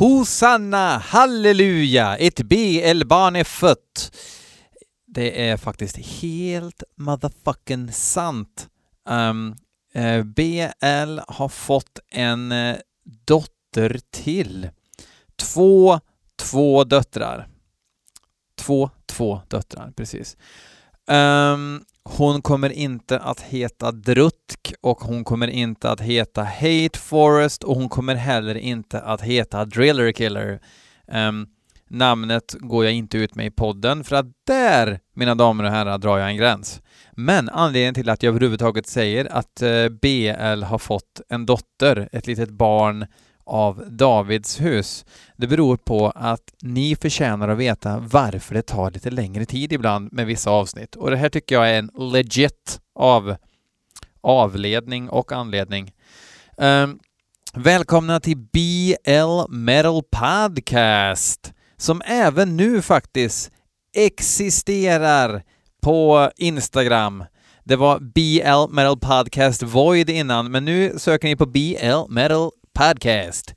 Hosanna, halleluja, ett BL-barn är fött. Det är faktiskt helt motherfucking sant. Ehm, eh, um, uh, BL har fått en uh, dotter till. Två, två döttrar. Två, två döttrar, precis. Um, hon kommer inte att heta Drutk och hon kommer inte att heta Hate Forest och hon kommer heller inte att heta Driller Killer. Um, namnet går jag inte ut med i podden för att där, mina damer och herrar, drar jag en gräns. Men anledningen till att jag överhuvudtaget säger att eh, uh, BL har fått en dotter, ett litet barn av Davids hus. Det beror på att ni förtjänar att veta varför det tar lite längre tid ibland med vissa avsnitt. Och det här tycker jag är en legit av avledning och anledning. Um, välkomna till BL Metal Podcast som även nu faktiskt existerar på Instagram. Det var BL Metal Podcast Void innan, men nu söker ni på BL Metal Podcast.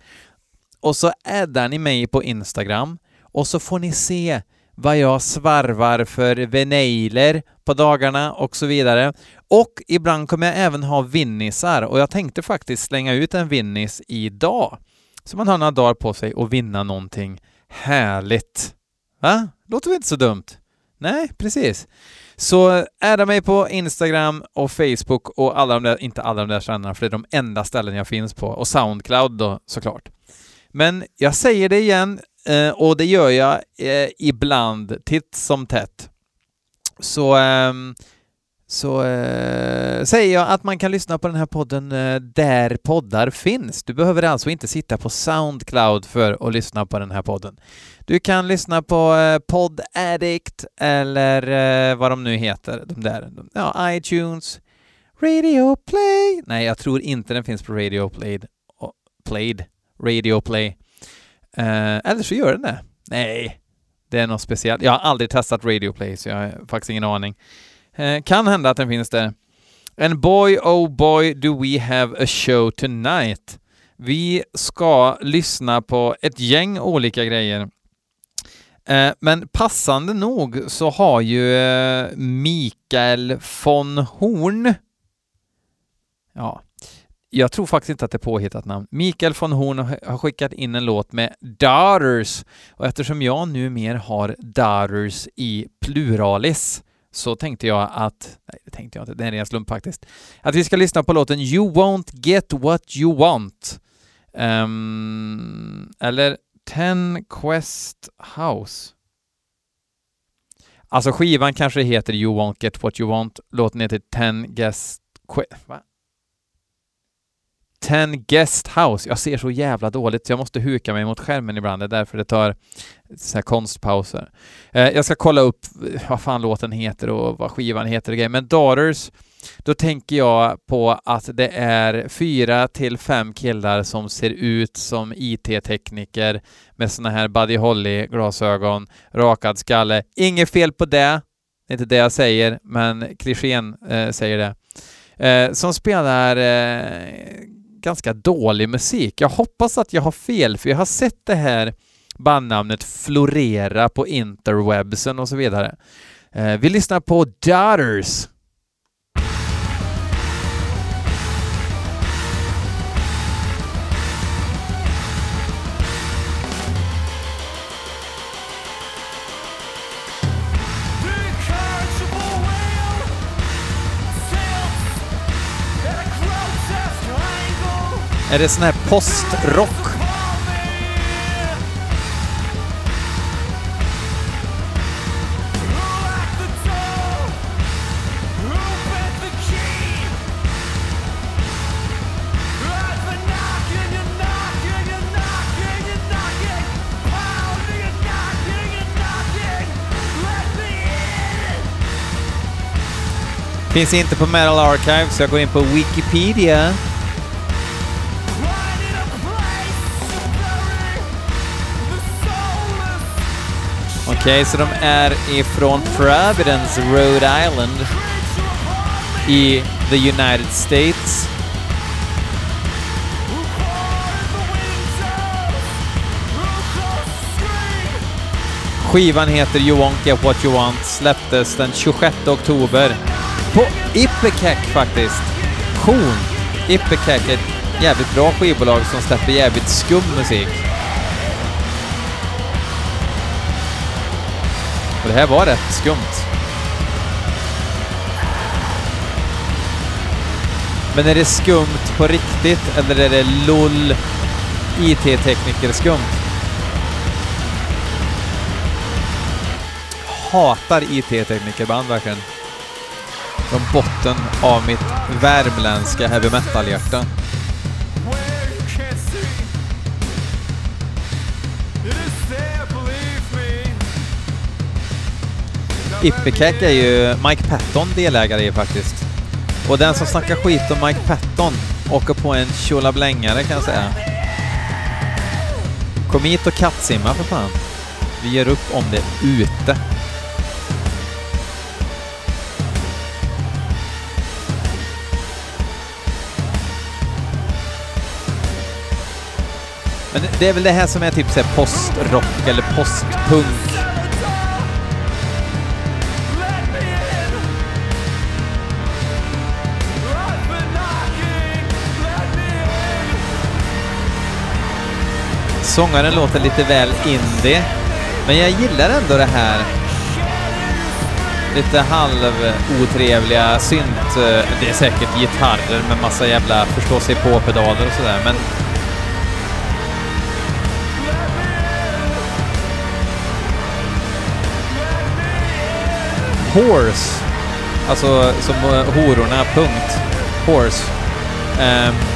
Och så addar ni mig på Instagram och så får ni se vad jag svarvar för veneiler på dagarna och så vidare. Och ibland kommer jag även ha vinnisar och jag tänkte faktiskt slänga ut en vinnis idag. Så man har några dagar på sig att vinna någonting härligt. Va? Låter väl inte så dumt? Nej, precis. Så adda mig på Instagram och Facebook och alla de där, inte alla de där ställena, för det är de enda ställen jag finns på, och Soundcloud då såklart. Men jag säger det igen, eh, och det gör jag eh, ibland, titt som tätt. Så, ehm, så eh, säger jag att man kan lyssna på den här podden eh, där poddar finns. Du behöver alltså inte sitta på Soundcloud för att lyssna på den här podden. Du kan lyssna på eh, Pod Addict eller eh, vad de nu heter, de där. Ja, iTunes, Radio Play. Nej, jag tror inte den finns på Radio Played. Played. Radio Play. Eh, eller så gör den det. Nej, det är något speciellt. Jag har aldrig testat Radio Play, så jag har faktiskt ingen aning. Eh, kan hända att den finns där. And boy, oh boy, do we have a show tonight. Vi ska lyssna på ett gäng olika grejer. Eh, men passande nog så har ju eh, Mikael von Horn, ja, jag tror faktiskt inte att det är påhittat namn. Mikael von Horn har skickat in en låt med Daughters och eftersom jag nu mer har Daughters i pluralis så tänkte jag att, nej det tänkte jag inte, det är en ren slump faktiskt, att vi ska lyssna på låten You Won't Get What You Want. Um, eller Ten Quest House. Alltså skivan kanske heter You Won't Get What You Want, låten heter Ten Guest... Va? Ten Guest House. Jag ser så jävla dåligt så jag måste huka mig mot skärmen ibland. Det är därför det tar så här konstpauser. Eh, jag ska kolla upp eh, vad fan låten heter och vad skivan heter och grejer. Men Daughters då tänker jag på att det är fyra till fem killar som ser ut som IT-tekniker med såna här Buddy Holly-glasögon, rakad skalle. Inget fel på det, det är inte det jag säger, men klichén eh, säger det. Eh, som spelar eh, ganska dålig musik. Jag hoppas att jag har fel, för jag har sett det här bandnamnet florera på interwebsen och så vidare. Eh, vi lyssnar på Daughters Är det sån här postrock? Finns inte på Metal Archive, så jag går in på Wikipedia. Okej, okay, så de är ifrån Providence, Rhode Island i the United States. Skivan heter You Won't Get What You Want, släpptes den 26 oktober på Ipecac faktiskt. Kon. Ipecac är ett jävligt bra skivbolag som släpper jävligt skum musik. Och det här var rätt skumt. Men är det skumt på riktigt eller är det LOL IT-tekniker skumt? Hatar IT-teknikerband verkligen. Från botten av mitt värmländska heavy metal-hjärta. Ipecac är ju Mike Patton delägare i faktiskt. Och den som snackar skit om Mike Patton åker på en tjolablängare kan jag säga. Kom hit och kattsimma för fan. Vi ger upp om det ute. Men det är väl det här som är typ såhär postrock eller postpunk. Sångaren låter lite väl indie, men jag gillar ändå det här lite halvotrevliga synt... Eh, det är säkert gitarrer med massa jävla förstå sig på-pedaler och sådär, men Horse, alltså som eh, hororna, punkt. Horse. Um,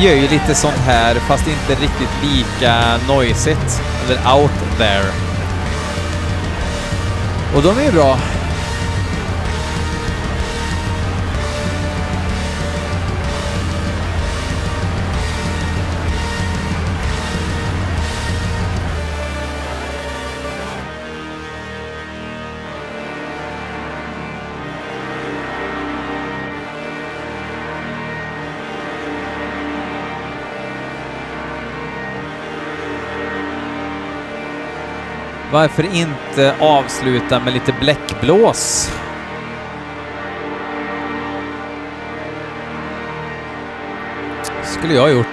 gör ju lite sånt här, fast inte riktigt lika noisigt, eller out there. Och de är ju bra. Varför inte avsluta med lite bläckblås? skulle jag ha gjort.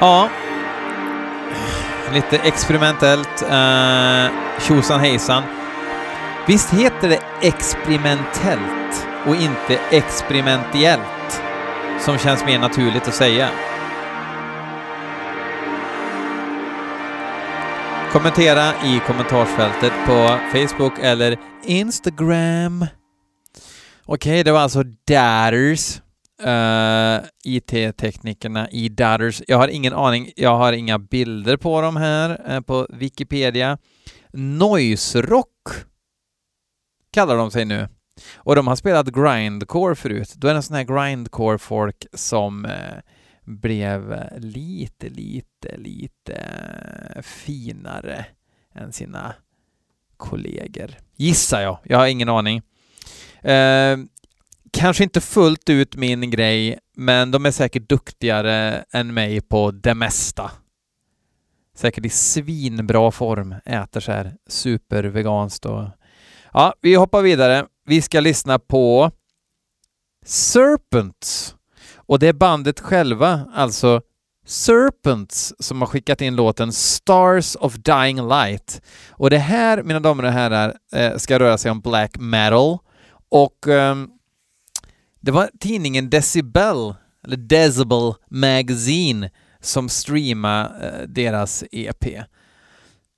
Ja. Lite experimentellt. Uh, tjosan hejsan. Visst heter det experimentellt och inte experimentiellt som känns mer naturligt att säga. Kommentera i kommentarsfältet på Facebook eller Instagram. Okej, det var alltså Datters, uh, eh, IT-teknikerna i Datters. Jag har ingen aning, jag har inga bilder på dem här uh, på Wikipedia. Noise Rock kallar de sig nu. Och de har spelat grindcore förut. Då är det en sån här grindcore-folk som eh, blev lite, lite, lite finare än sina kollegor. Gissar jag. Jag har ingen aning. Eh, kanske inte fullt ut min grej, men de är säkert duktigare än mig på det mesta. Säkert i svinbra form, äter så här superveganskt och Ja, vi hoppar vidare. Vi ska lyssna på Serpents. Och det är bandet själva, alltså Serpents, som har skickat in låten Stars of Dying Light. Och det här, mina damer och herrar, eh, ska röra sig om black metal. Och um, det var tidningen Decibel, eller Decibel Magazine, som streamade eh, deras EP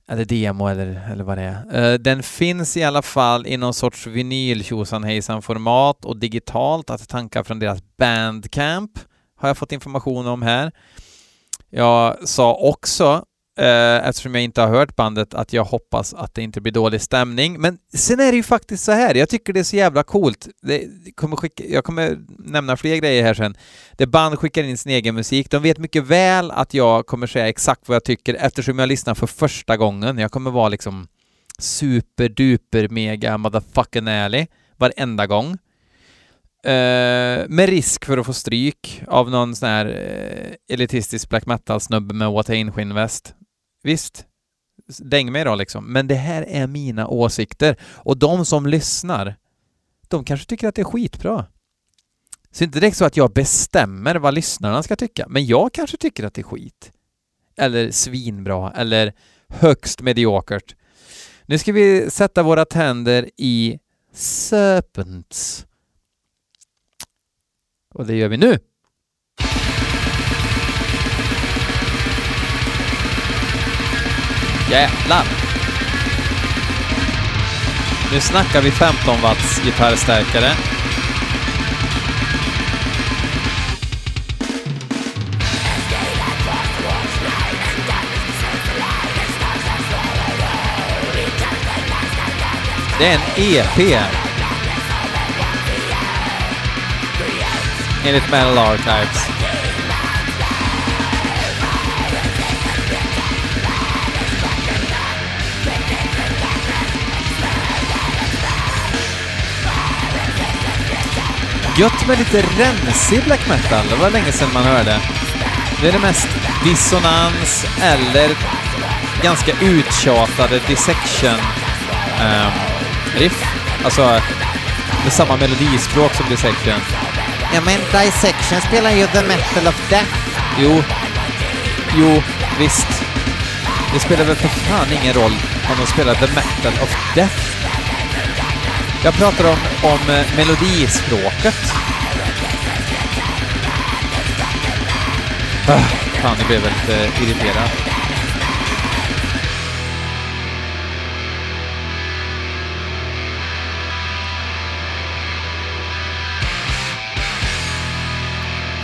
eller demo eller, eller vad det är. Uh, den finns i alla fall i någon sorts vinyl hejsan format och digitalt att tanka från deras Bandcamp har jag fått information om här. Jag sa också eh, eftersom jag inte har hört bandet, att jag hoppas att det inte blir dålig stämning. Men sen är det ju faktiskt så här, jag tycker det är så jävla coolt. Det kommer skicka, jag kommer nämna fler grejer här sen. Det band skickar in sin egen musik. De vet mycket väl att jag kommer säga exakt vad jag tycker eftersom jag lyssnar för första gången. Jag kommer vara liksom superduper mega motherfucking ärlig varenda gång. Uh, med risk för att få stryk av någon sån här uh, elitistisk black metal-snubbe med Watain-skinnväst. Visst, däng mig då liksom. Men det här är mina åsikter. Och de som lyssnar, de kanske tycker att det är skitbra. Så det är inte direkt så att jag bestämmer vad lyssnarna ska tycka, men jag kanske tycker att det är skit. Eller svinbra, eller högst mediokert. Nu ska vi sätta våra tänder i Serpents. Och det gör vi nu. Jävlar! Nu snackar vi 15 watts gitarrstärkare. Det är en EP. Enligt Metal Archives. Gött med lite rensig black metal. Det var länge sedan man hörde. Det är det mest dissonans eller ganska uttjatade dissection um, riff. Alltså med samma melodispråk som dissection. Ja men Dissection spelar ju The Metal of Death. Jo, jo, visst. Det spelar väl för fan ingen roll om de spelar The Metal of Death. Jag pratar om, om eh, melodispråket. Ah, fan, nu blev jag lite eh, irriterad.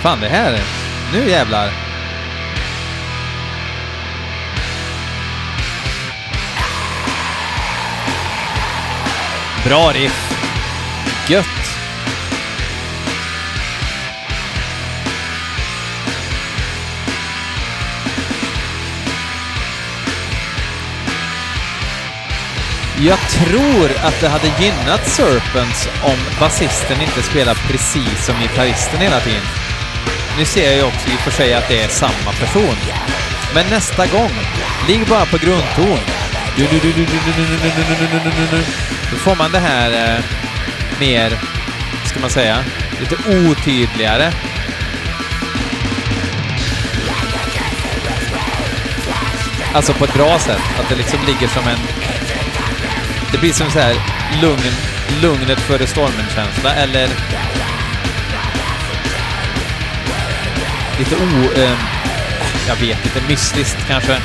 Fan, det här... Nu jävlar! Bra riff! Gött! Jag tror att det hade gynnat Serpents om basisten inte spelar precis som gitarristen hela tiden. Nu ser jag ju också i och för sig att det är samma person. Men nästa gång, ligg bara på grundton. Då får man det här eh, mer, ska man säga, lite otydligare. Alltså på ett bra sätt, att det liksom ligger som en... Det blir som så här lugn, lugnet före stormen-känsla, eller lite o... Eh, jag vet inte, mystiskt kanske.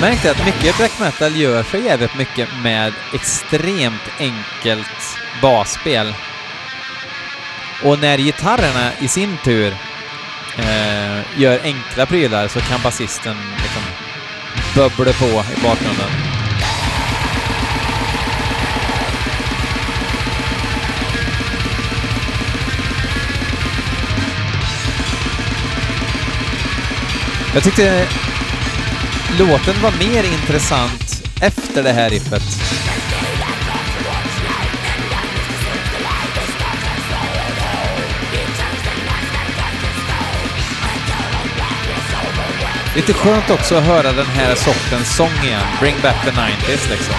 Jag märkte att mycket black metal gör sig jävligt mycket med extremt enkelt basspel. Och när gitarrerna i sin tur eh, gör enkla prylar så kan basisten liksom bubbla på i bakgrunden. Jag tyckte låten var mer intressant efter det här riffet. Lite skönt också att höra den här sortens sång igen. Bring back the 90s liksom.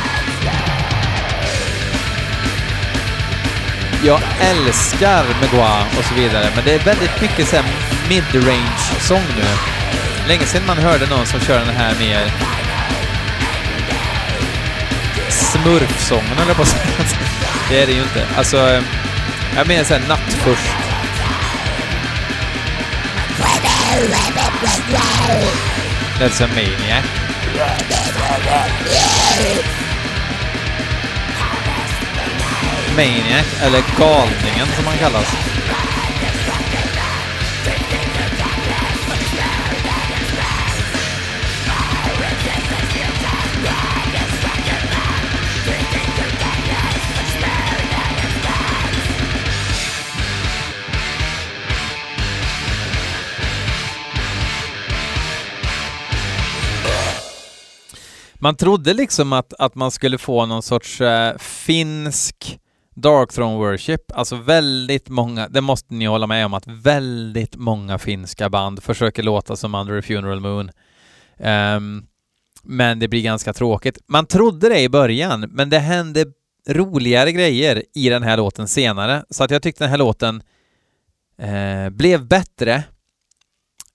Jag älskar Megua och så vidare, men det är väldigt mycket mid-range sång nu. Länge sedan man hörde någon som kör den här mer smurfsången eller på sätt. Det är det ju inte. Alltså, jag menar såhär nattförst. That's a maniac. Maniac, eller galningen som han kallas. Man trodde liksom att, att man skulle få någon sorts eh, finsk Dark Throne Worship, alltså väldigt många, det måste ni hålla med om, att väldigt många finska band försöker låta som Under a Funeral Moon. Um, men det blir ganska tråkigt. Man trodde det i början, men det hände roligare grejer i den här låten senare, så att jag tyckte den här låten eh, blev bättre.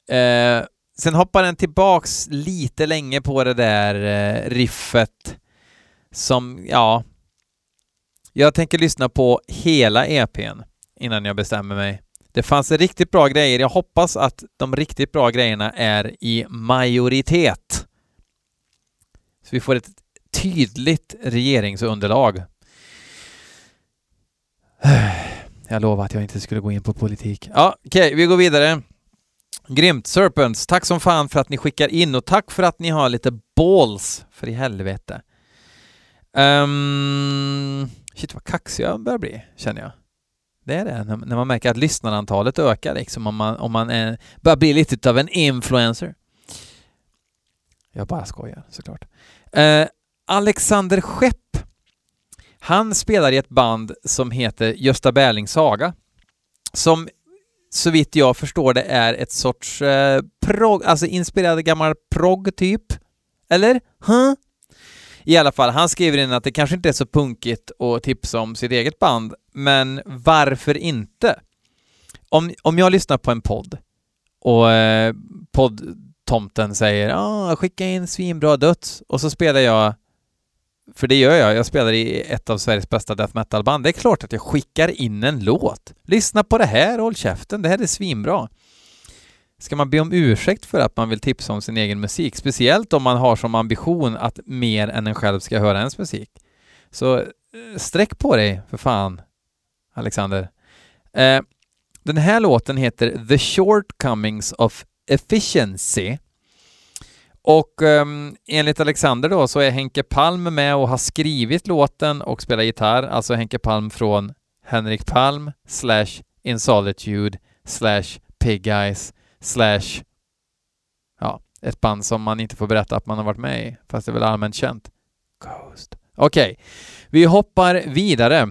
Eh, sen hoppar den tillbaks lite länge på det där eh, riffet som, ja, jag tänker lyssna på hela EPn innan jag bestämmer mig. Det fanns riktigt bra grejer. Jag hoppas att de riktigt bra grejerna är i majoritet. Så vi får ett tydligt regeringsunderlag. Jag lovade att jag inte skulle gå in på politik. Ja, okej, okay, vi går vidare. Grymt! Serpents, tack som fan för att ni skickar in och tack för att ni har lite balls, för i helvete. Um, shit vad kaxig jag börjar bli, känner jag. Det är det, när man märker att lyssnarantalet ökar liksom, om man, om man är, börjar bli lite av en influencer. Jag bara skojar såklart. Uh, Alexander Skepp han spelar i ett band som heter Gösta Berlings Saga, som så vitt jag förstår det är ett sorts eh, prog, alltså inspirerad gammal prog typ. Eller? Huh? I alla fall, han skriver in att det kanske inte är så punkigt att tipsa om sitt eget band, men varför inte? Om, om jag lyssnar på en podd och eh, poddtomten säger ah, skicka in svinbra döds och så spelar jag för det gör jag. Jag spelar i ett av Sveriges bästa death metal-band. Det är klart att jag skickar in en låt. Lyssna på det här, håll käften. Det här är svinbra. Ska man be om ursäkt för att man vill tipsa om sin egen musik? Speciellt om man har som ambition att mer än en själv ska höra ens musik. Så eh, sträck på dig, för fan, Alexander. Eh, den här låten heter The Shortcomings of Efficiency och um, enligt Alexander då så är Henke Palm med och har skrivit låten och spelar gitarr, alltså Henke Palm från Henrik Palm slash In Solitude slash Pig Eyes slash ja, ett band som man inte får berätta att man har varit med i, fast det är väl allmänt känt. Ghost. Okej, okay. vi hoppar vidare.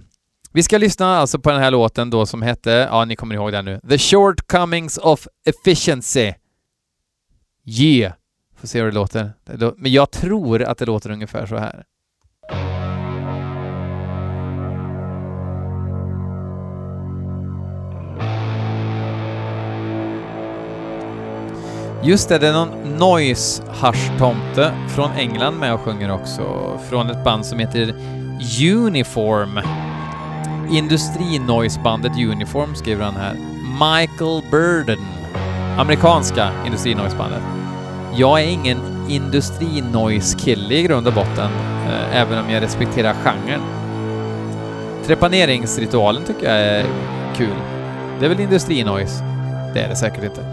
Vi ska lyssna alltså på den här låten då som hette, ja ni kommer ihåg den nu, The Shortcomings of Efficiency. Yeah! Får se hur det låter. Men jag tror att det låter ungefär så här. Just det, det är någon noise haschtomte från England med och sjunger också. Från ett band som heter Uniform. Industrinoisebandet Uniform skriver han här. Michael Burden. Amerikanska industrinoisebandet. bandet jag är ingen industri-noise-kille i grund och botten, eh, även om jag respekterar genren. Trepaneringsritualen tycker jag är kul. Det är väl industri-noise? Det är det säkert inte.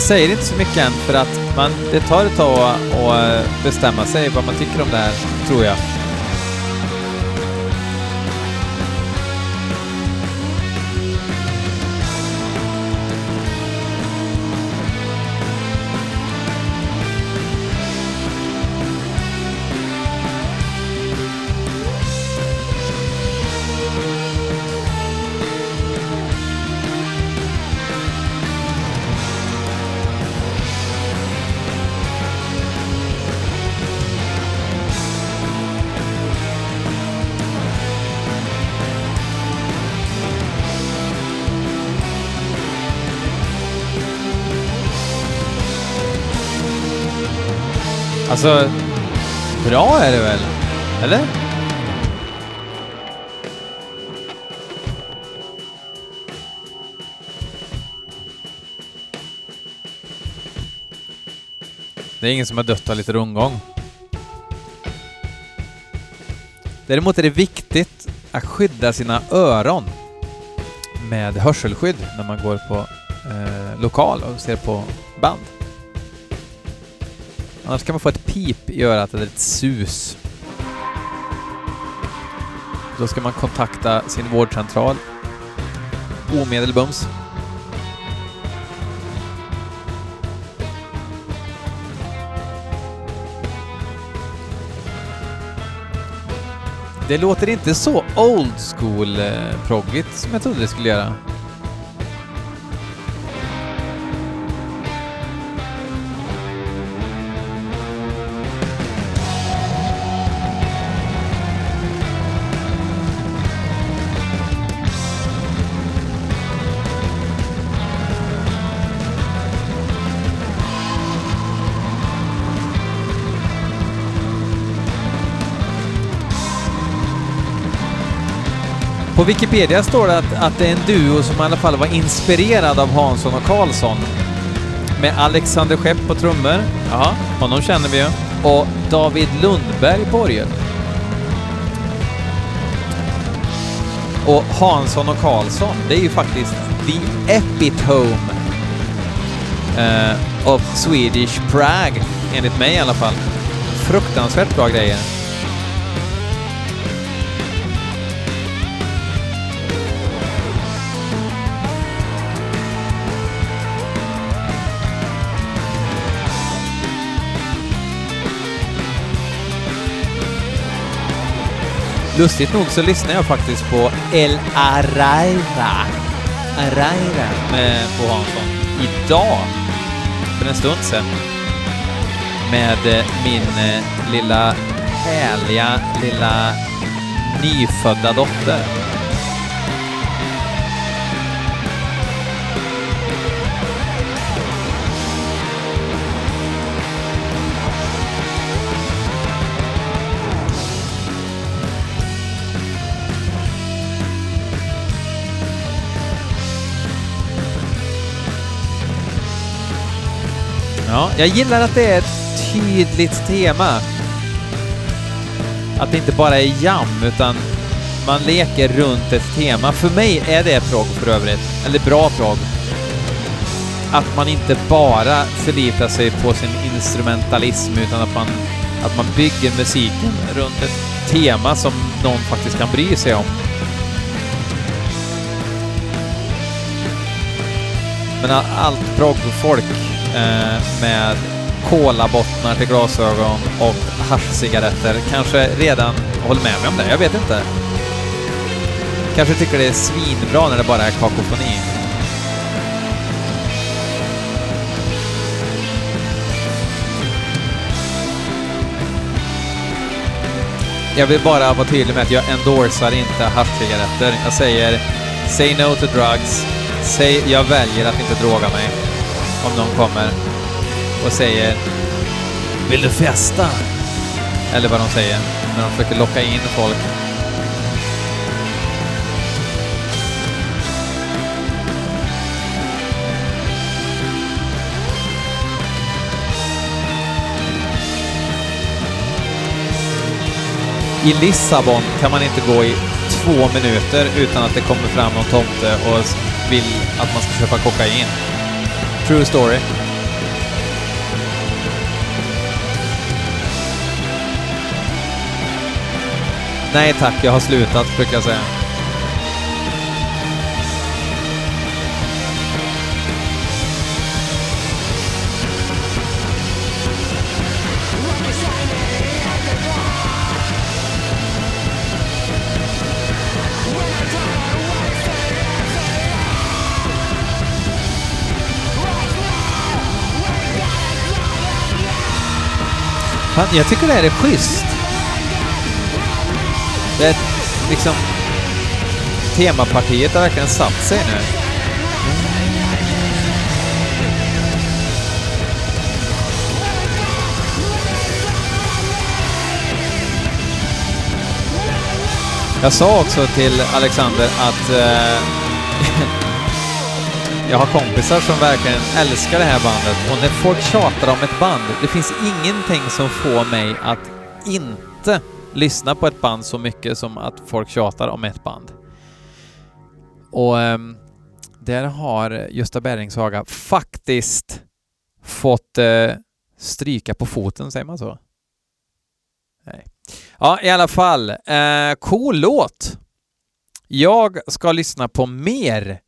Jag säger inte så mycket än för att man, det tar ett tag att bestämma sig vad man tycker om det här, tror jag. Alltså, bra är det väl? Eller? Det är ingen som har dött av lite rundgång. Däremot är det viktigt att skydda sina öron med hörselskydd när man går på eh, lokal och ser på band. Annars kan man få ett pip i örat eller ett sus. Då ska man kontakta sin vårdcentral omedelbums. Det låter inte så old school-proggigt eh, som jag trodde det skulle göra. På Wikipedia står det att, att det är en duo som i alla fall var inspirerad av Hansson och Karlsson. Med Alexander Skepp på trummor. Ja, honom känner vi ju. Och David Lundberg på orgel. Och Hansson och Karlsson, det är ju faktiskt the epitome uh, of Swedish Prague, enligt mig i alla fall. Fruktansvärt bra grejer. Lustigt nog så lyssnar jag faktiskt på El Araira. Araira med Bo Hansson idag, för en stund sedan, med eh, min eh, lilla härliga lilla nyfödda dotter. Ja, jag gillar att det är ett tydligt tema. Att det inte bara är jam, utan man leker runt ett tema. För mig är det prog för övrigt, eller bra prog. Att man inte bara förlitar sig på sin instrumentalism, utan att man, att man bygger musiken runt ett tema som någon faktiskt kan bry sig om. Men allt prog-folk Eh, med kolabottnar till glasögon och haschcigaretter kanske redan håller med mig om det. Jag vet inte. Kanske tycker det är svinbra när det bara är kakofoni. Jag vill bara vara tydlig med att jag endorsar inte haschcigaretter. Jag säger say no to drugs. Säg jag väljer att inte droga mig om någon kommer och säger Vill du festa? Eller vad de säger när de försöker locka in folk. I Lissabon kan man inte gå i två minuter utan att det kommer fram någon tomte och vill att man ska köpa kokain. True story. Nej tack, jag har slutat brukar jag säga. Fan, jag tycker det här är schysst. Det är liksom... Temapartiet har verkligen satt sig nu. Jag sa också till Alexander att eh, jag har kompisar som verkligen älskar det här bandet och när folk tjatar om ett band, det finns ingenting som får mig att inte lyssna på ett band så mycket som att folk tjatar om ett band. Och um, där har Gösta Berlings Haga faktiskt fått uh, stryka på foten, säger man så? Nej. Ja, i alla fall. Uh, cool låt. Jag ska lyssna på mer.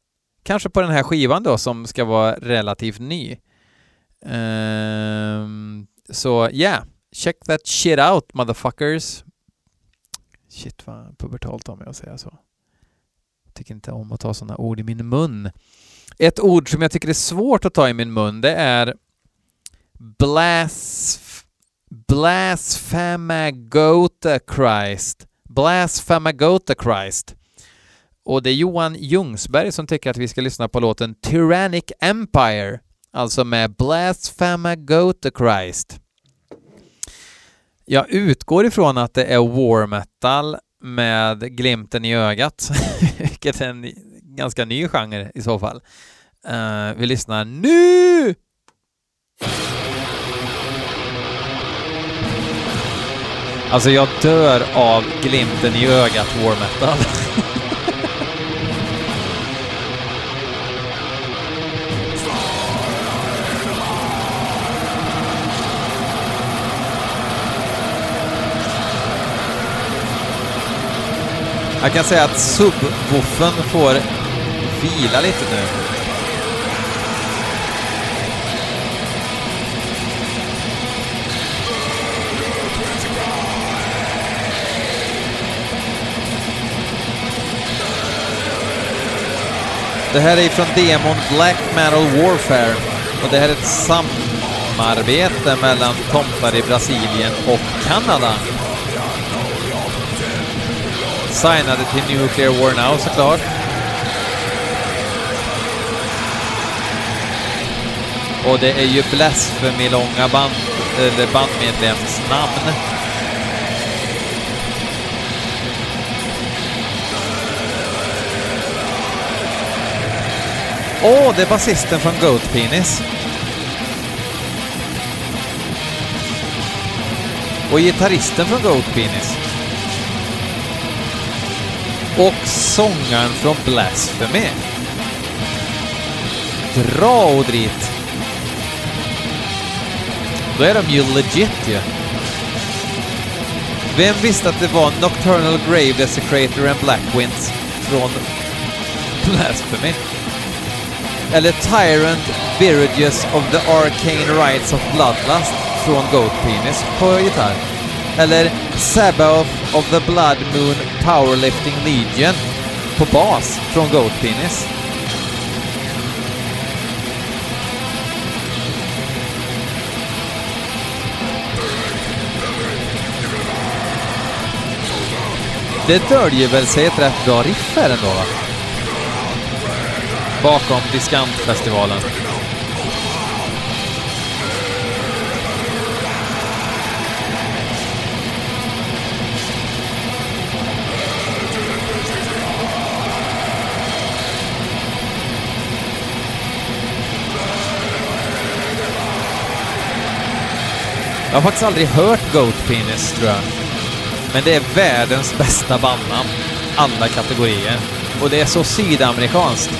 Kanske på den här skivan då som ska vara relativt ny. Um, så so, yeah. check that shit out motherfuckers. Shit vad pubertalt av mig att säga så. Jag tycker inte om att ta sådana ord i min mun. Ett ord som jag tycker är svårt att ta i min mun, det är blasf blasfamagota Christ. Blasfamagota Christ. Och det är Johan Ljungsberg som tycker att vi ska lyssna på låten Tyrannic Empire, alltså med Blasphemagota Christ. Jag utgår ifrån att det är war metal med glimten i ögat, vilket är en ganska ny genre i så fall. Uh, vi lyssnar nu! Alltså jag dör av glimten i ögat war metal. Jag kan säga att subwoofen får vila lite nu. Det här är från demon Black Metal Warfare och det här är ett samarbete mellan tomtar i Brasilien och Kanada. Signade till Nuclear War Now såklart. Och det är ju Blasphemy-långa band, eller bandmedlemsnamn. Åh, oh, det är basisten från Goat Penis. Och gitarristen från Goat Penis. Och sångaren från Blasphemy. Dra och drit. Då är de ju legit ju. Vem visste att det var Nocturnal Grave Desecrator and Blackwinds från Blasphemy? Eller Tyrant Viridius of the Arcane Rights of Bloodlust från Goat Penis på gitarr. Eller Sabbath of the Blood Moon Powerlifting Legion på bas från Goat Penis. Det döljer väl sig ett rätt bra riff här ändå va? Bakom Diskantfestivalen. Jag har faktiskt aldrig hört Goat Penis, tror jag. Men det är världens bästa bandnamn. Alla kategorier. Och det är så sydamerikanskt.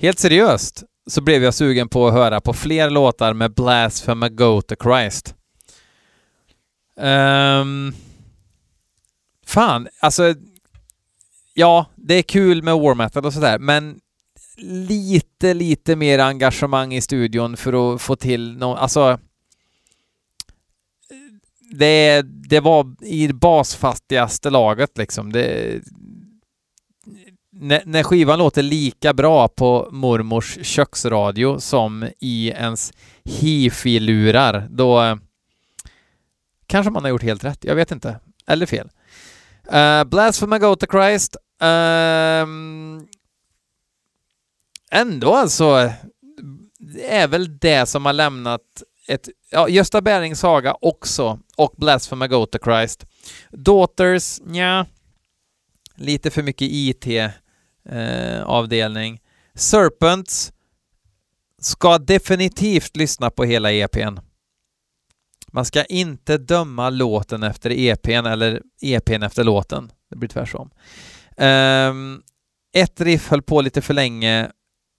Helt seriöst så blev jag sugen på att höra på fler låtar med Blasphema Go to Christ. Um, fan, alltså... Ja, det är kul med war metal och sådär, men lite, lite mer engagemang i studion för att få till något, alltså... Det, det var i basfattigaste laget liksom. Det, när, när skivan låter lika bra på mormors köksradio som i ens hifi-lurar, då kanske man har gjort helt rätt. Jag vet inte. Eller fel. Eh, uh, Blasphema Go to Christ. Uh, ändå alltså, det är väl det som har lämnat ett, ja, Gösta Berlings saga också, och Blasphema Go to Christ. Daughters, ja lite för mycket IT-avdelning. Eh, Serpents ska definitivt lyssna på hela EPn. Man ska inte döma låten efter EPn eller EPn efter låten. Det blir tvärtom. Um, ehm, ett riff höll på lite för länge,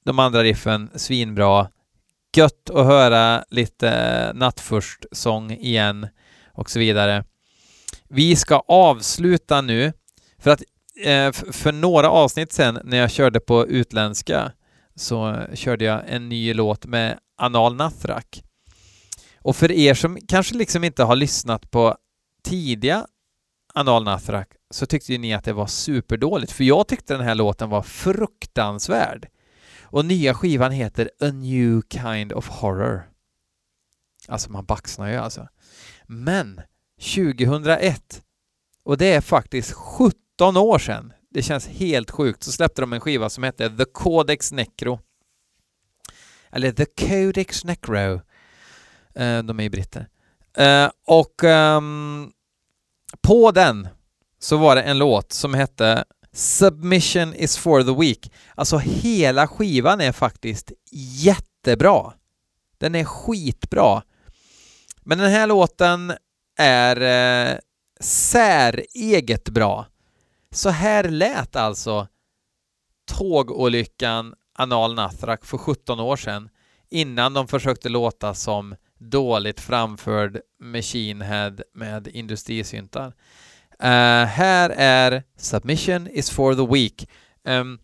de andra riffen svinbra. Gött att höra lite Nattfurst-sång igen och så vidare. Vi ska avsluta nu, för att eh, för några avsnitt sen när jag körde på utländska så körde jag en ny låt med Anal Nathrak. Och för er som kanske liksom inte har lyssnat på tidiga Anal Nathrak så tyckte ju ni att det var superdåligt, för jag tyckte den här låten var fruktansvärd. Och nya skivan heter A New Kind of Horror. Alltså man baxnar ju alltså. Men 2001, och det är faktiskt 17 år sedan, det känns helt sjukt, så släppte de en skiva som hette The Codex Necro. Eller The Codex Necro. Uh, de är ju britter. Uh, och um, på den så var det en låt som hette Submission is for the week. Alltså hela skivan är faktiskt jättebra. Den är skitbra. Men den här låten är eh, säreget bra. Så här lät alltså tågolyckan Anal Nathrak för 17 år sedan innan de försökte låta som dåligt framförd Machine Head med industrisyntar. Uh, här är Submission is for the week”. Um,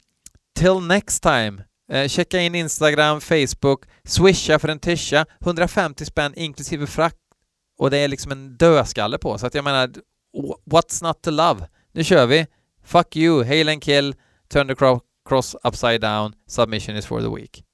till next time, uh, checka in Instagram, Facebook, swisha för en tisha, 150 spänn inklusive frakt och det är liksom en dödskalle på, så att jag menar, what's not to love? Nu kör vi! Fuck you, hail and kill, turn the cross upside down, submission is for the week.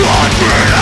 Blood